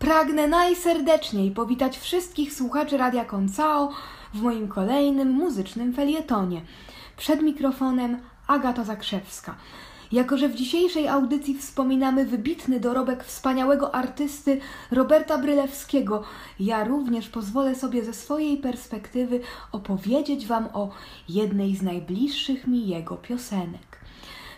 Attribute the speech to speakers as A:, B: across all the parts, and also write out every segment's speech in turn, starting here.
A: Pragnę najserdeczniej powitać wszystkich słuchaczy Radia Koncao w moim kolejnym muzycznym felietonie. Przed mikrofonem Agata Zakrzewska. Jako, że w dzisiejszej audycji wspominamy wybitny dorobek wspaniałego artysty Roberta Brylewskiego, ja również pozwolę sobie ze swojej perspektywy opowiedzieć Wam o jednej z najbliższych mi jego piosenek.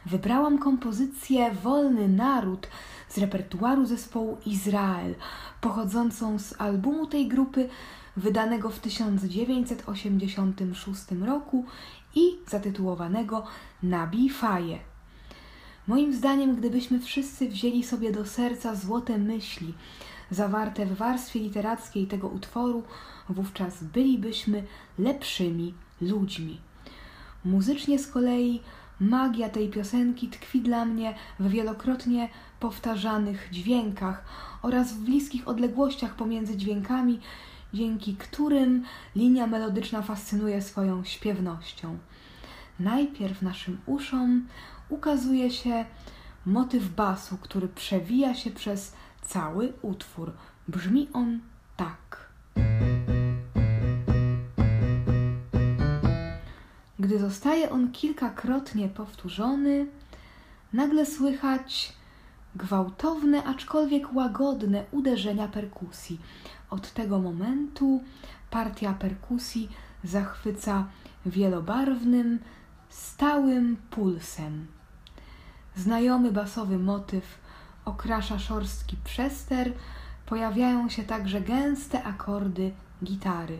A: Wybrałam kompozycję Wolny Naród z repertuaru zespołu Izrael, pochodzącą z albumu tej grupy wydanego w 1986 roku i zatytułowanego Nabi Faje. Moim zdaniem, gdybyśmy wszyscy wzięli sobie do serca złote myśli zawarte w warstwie literackiej tego utworu, wówczas bylibyśmy lepszymi ludźmi. Muzycznie z kolei magia tej piosenki tkwi dla mnie w wielokrotnie powtarzanych dźwiękach oraz w bliskich odległościach pomiędzy dźwiękami, dzięki którym linia melodyczna fascynuje swoją śpiewnością. Najpierw naszym uszom ukazuje się motyw basu, który przewija się przez cały utwór. Brzmi on Gdy zostaje on kilkakrotnie powtórzony, nagle słychać gwałtowne, aczkolwiek łagodne uderzenia perkusji. Od tego momentu partia perkusji zachwyca wielobarwnym, stałym pulsem. Znajomy basowy motyw okrasza szorstki przester, pojawiają się także gęste akordy gitary.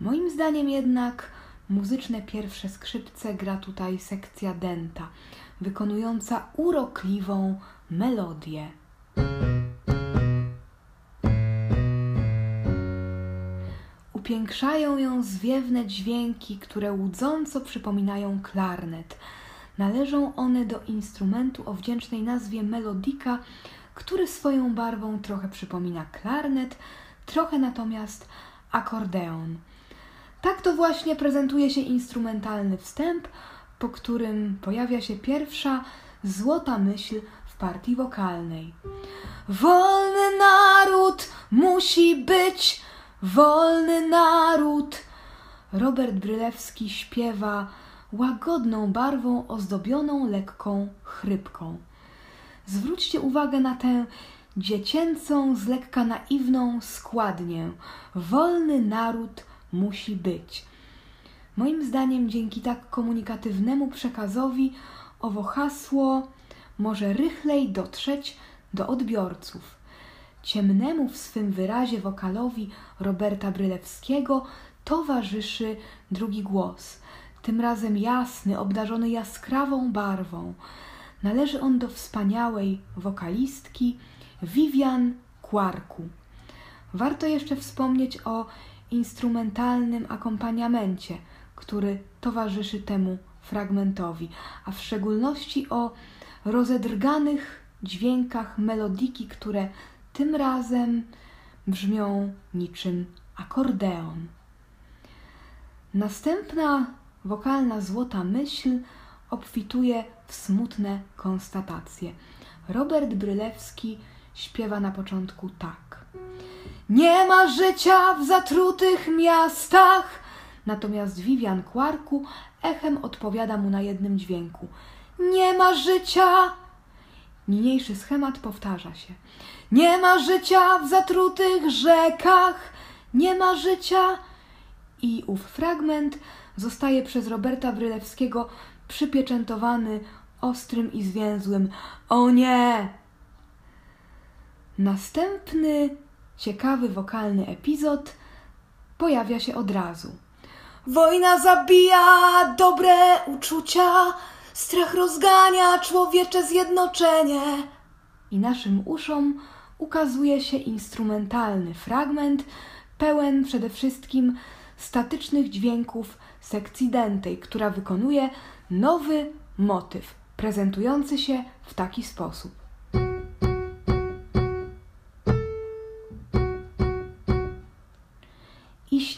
A: Moim zdaniem jednak muzyczne pierwsze skrzypce gra tutaj sekcja denta, wykonująca urokliwą melodię. Upiększają ją zwiewne dźwięki, które łudząco przypominają klarnet. Należą one do instrumentu o wdzięcznej nazwie melodika, który swoją barwą trochę przypomina klarnet, trochę natomiast akordeon. Tak to właśnie prezentuje się instrumentalny wstęp, po którym pojawia się pierwsza złota myśl w partii wokalnej. Wolny naród musi być, wolny naród. Robert Brylewski śpiewa łagodną barwą ozdobioną lekką chrypką. Zwróćcie uwagę na tę dziecięcą, z lekka naiwną składnię. Wolny naród musi być. Moim zdaniem, dzięki tak komunikatywnemu przekazowi, owo hasło może rychlej dotrzeć do odbiorców. Ciemnemu w swym wyrazie wokalowi Roberta Brylewskiego towarzyszy drugi głos, tym razem jasny, obdarzony jaskrawą barwą. Należy on do wspaniałej wokalistki Vivian Quarku. Warto jeszcze wspomnieć o instrumentalnym akompaniamencie, który towarzyszy temu fragmentowi, a w szczególności o rozedrganych dźwiękach melodiki, które tym razem brzmią niczym akordeon. Następna wokalna złota myśl obfituje w smutne konstatacje. Robert Brylewski śpiewa na początku tak. Nie ma życia w zatrutych miastach. Natomiast Vivian Quarku echem odpowiada mu na jednym dźwięku. Nie ma życia. Niniejszy schemat powtarza się. Nie ma życia w zatrutych rzekach. Nie ma życia. I ów fragment zostaje przez Roberta Brylewskiego przypieczętowany ostrym i zwięzłym o nie! Następny ciekawy wokalny epizod pojawia się od razu. Wojna zabija dobre uczucia, strach rozgania człowiecze zjednoczenie. I naszym uszom ukazuje się instrumentalny fragment, pełen przede wszystkim statycznych dźwięków sekcji dentej, która wykonuje nowy motyw, prezentujący się w taki sposób.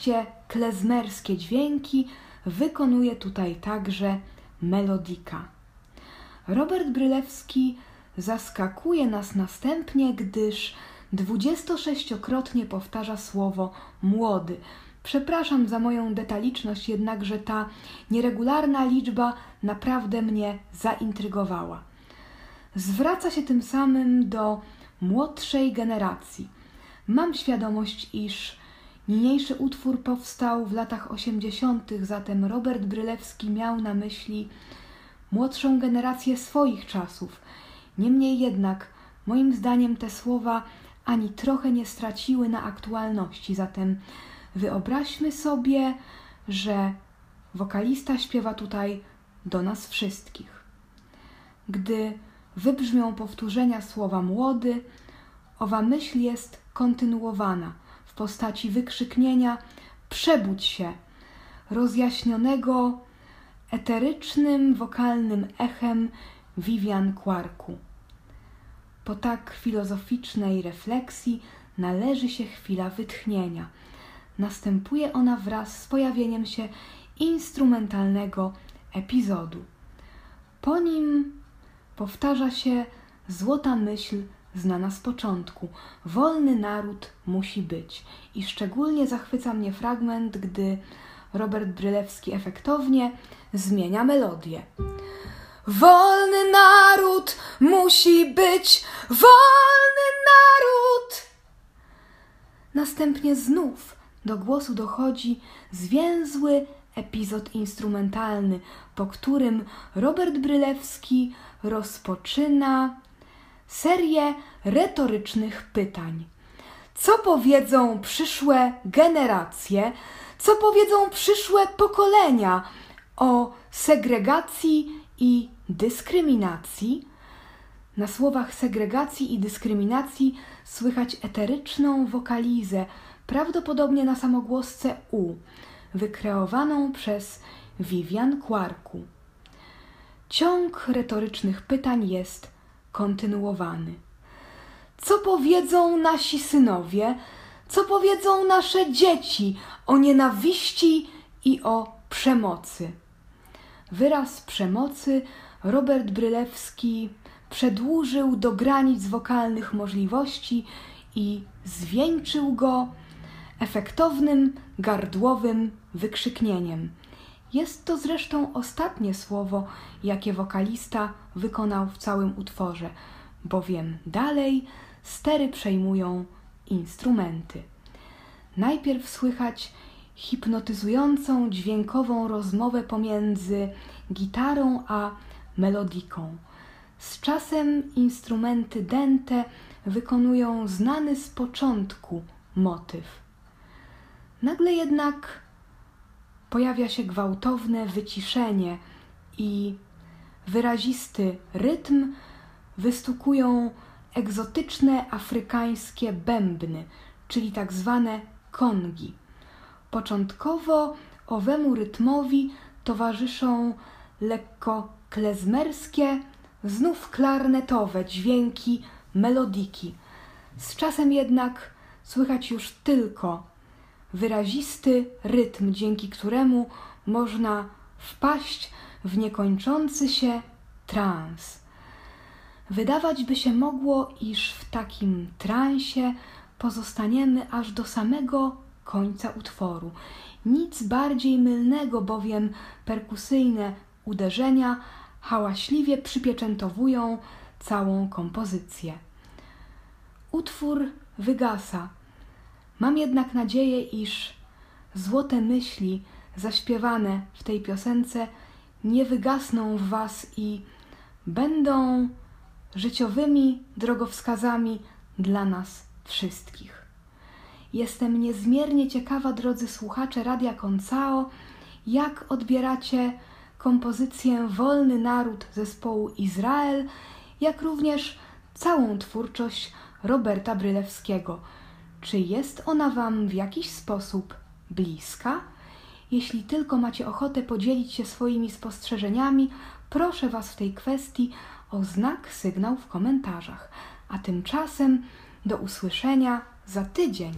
A: Iście klezmerskie dźwięki wykonuje tutaj także melodika. Robert Brylewski zaskakuje nas następnie, gdyż 26-krotnie powtarza słowo młody. Przepraszam za moją detaliczność, jednakże ta nieregularna liczba naprawdę mnie zaintrygowała. Zwraca się tym samym do młodszej generacji. Mam świadomość, iż niniejszy utwór powstał w latach 80., zatem Robert Brylewski miał na myśli młodszą generację swoich czasów. Niemniej jednak, moim zdaniem, te słowa ani trochę nie straciły na aktualności, zatem wyobraźmy sobie, że wokalista śpiewa tutaj do nas wszystkich. Gdy wybrzmią powtórzenia słowa młody, owa myśl jest kontynuowana w postaci wykrzyknienia przebudź się, rozjaśnionego eterycznym wokalnym echem Vivian Quarku. Po tak filozoficznej refleksji należy się chwila wytchnienia. Następuje ona wraz z pojawieniem się instrumentalnego epizodu. Po nim powtarza się złota myśl znana z początku. Wolny naród musi być. I szczególnie zachwyca mnie fragment, gdy Robert Brylewski efektownie zmienia melodię. Wolny naród musi być, wolny naród! Następnie znów do głosu dochodzi zwięzły epizod instrumentalny, po którym Robert Brylewski rozpoczyna serię retorycznych pytań. Co powiedzą przyszłe generacje, co powiedzą przyszłe pokolenia o segregacji i dyskryminacji? Na słowach segregacji i dyskryminacji słychać eteryczną wokalizę, prawdopodobnie na samogłosce U, wykreowaną przez Vivian Quarku. Ciąg retorycznych pytań jest kontynuowany. Co powiedzą nasi synowie, co powiedzą nasze dzieci o nienawiści i o przemocy? Wyraz przemocy Robert Brylewski przedłużył do granic wokalnych możliwości i zwieńczył go efektownym, gardłowym wykrzyknieniem. Jest to zresztą ostatnie słowo, jakie wokalista wykonał w całym utworze, bowiem dalej stery przejmują instrumenty. Najpierw słychać hipnotyzującą dźwiękową rozmowę pomiędzy gitarą a melodiką. Z czasem instrumenty dęte wykonują znany z początku motyw. Nagle jednak pojawia się gwałtowne wyciszenie i wyrazisty rytm wystukują egzotyczne afrykańskie bębny, czyli tak zwane kongi. Początkowo owemu rytmowi towarzyszą lekko klezmerskie, znów klarnetowe dźwięki melodiki. Z czasem jednak słychać już tylko wyrazisty rytm, dzięki któremu można wpaść w niekończący się trans. Wydawać by się mogło, iż w takim transie pozostaniemy aż do samego końca utworu. Nic bardziej mylnego, bowiem perkusyjne uderzenia hałaśliwie przypieczętowują całą kompozycję. Utwór wygasa. Mam jednak nadzieję, iż złote myśli zaśpiewane w tej piosence nie wygasną w Was i będą życiowymi drogowskazami dla nas wszystkich. Jestem niezmiernie ciekawa, drodzy słuchacze Radia Koncao, jak odbieracie kompozycję Wolny Naród zespołu Izrael, jak również całą twórczość Roberta Brylewskiego. Czy jest ona Wam w jakiś sposób bliska? Jeśli tylko macie ochotę podzielić się swoimi spostrzeżeniami, proszę Was w tej kwestii o znak, sygnał w komentarzach. A tymczasem do usłyszenia za tydzień.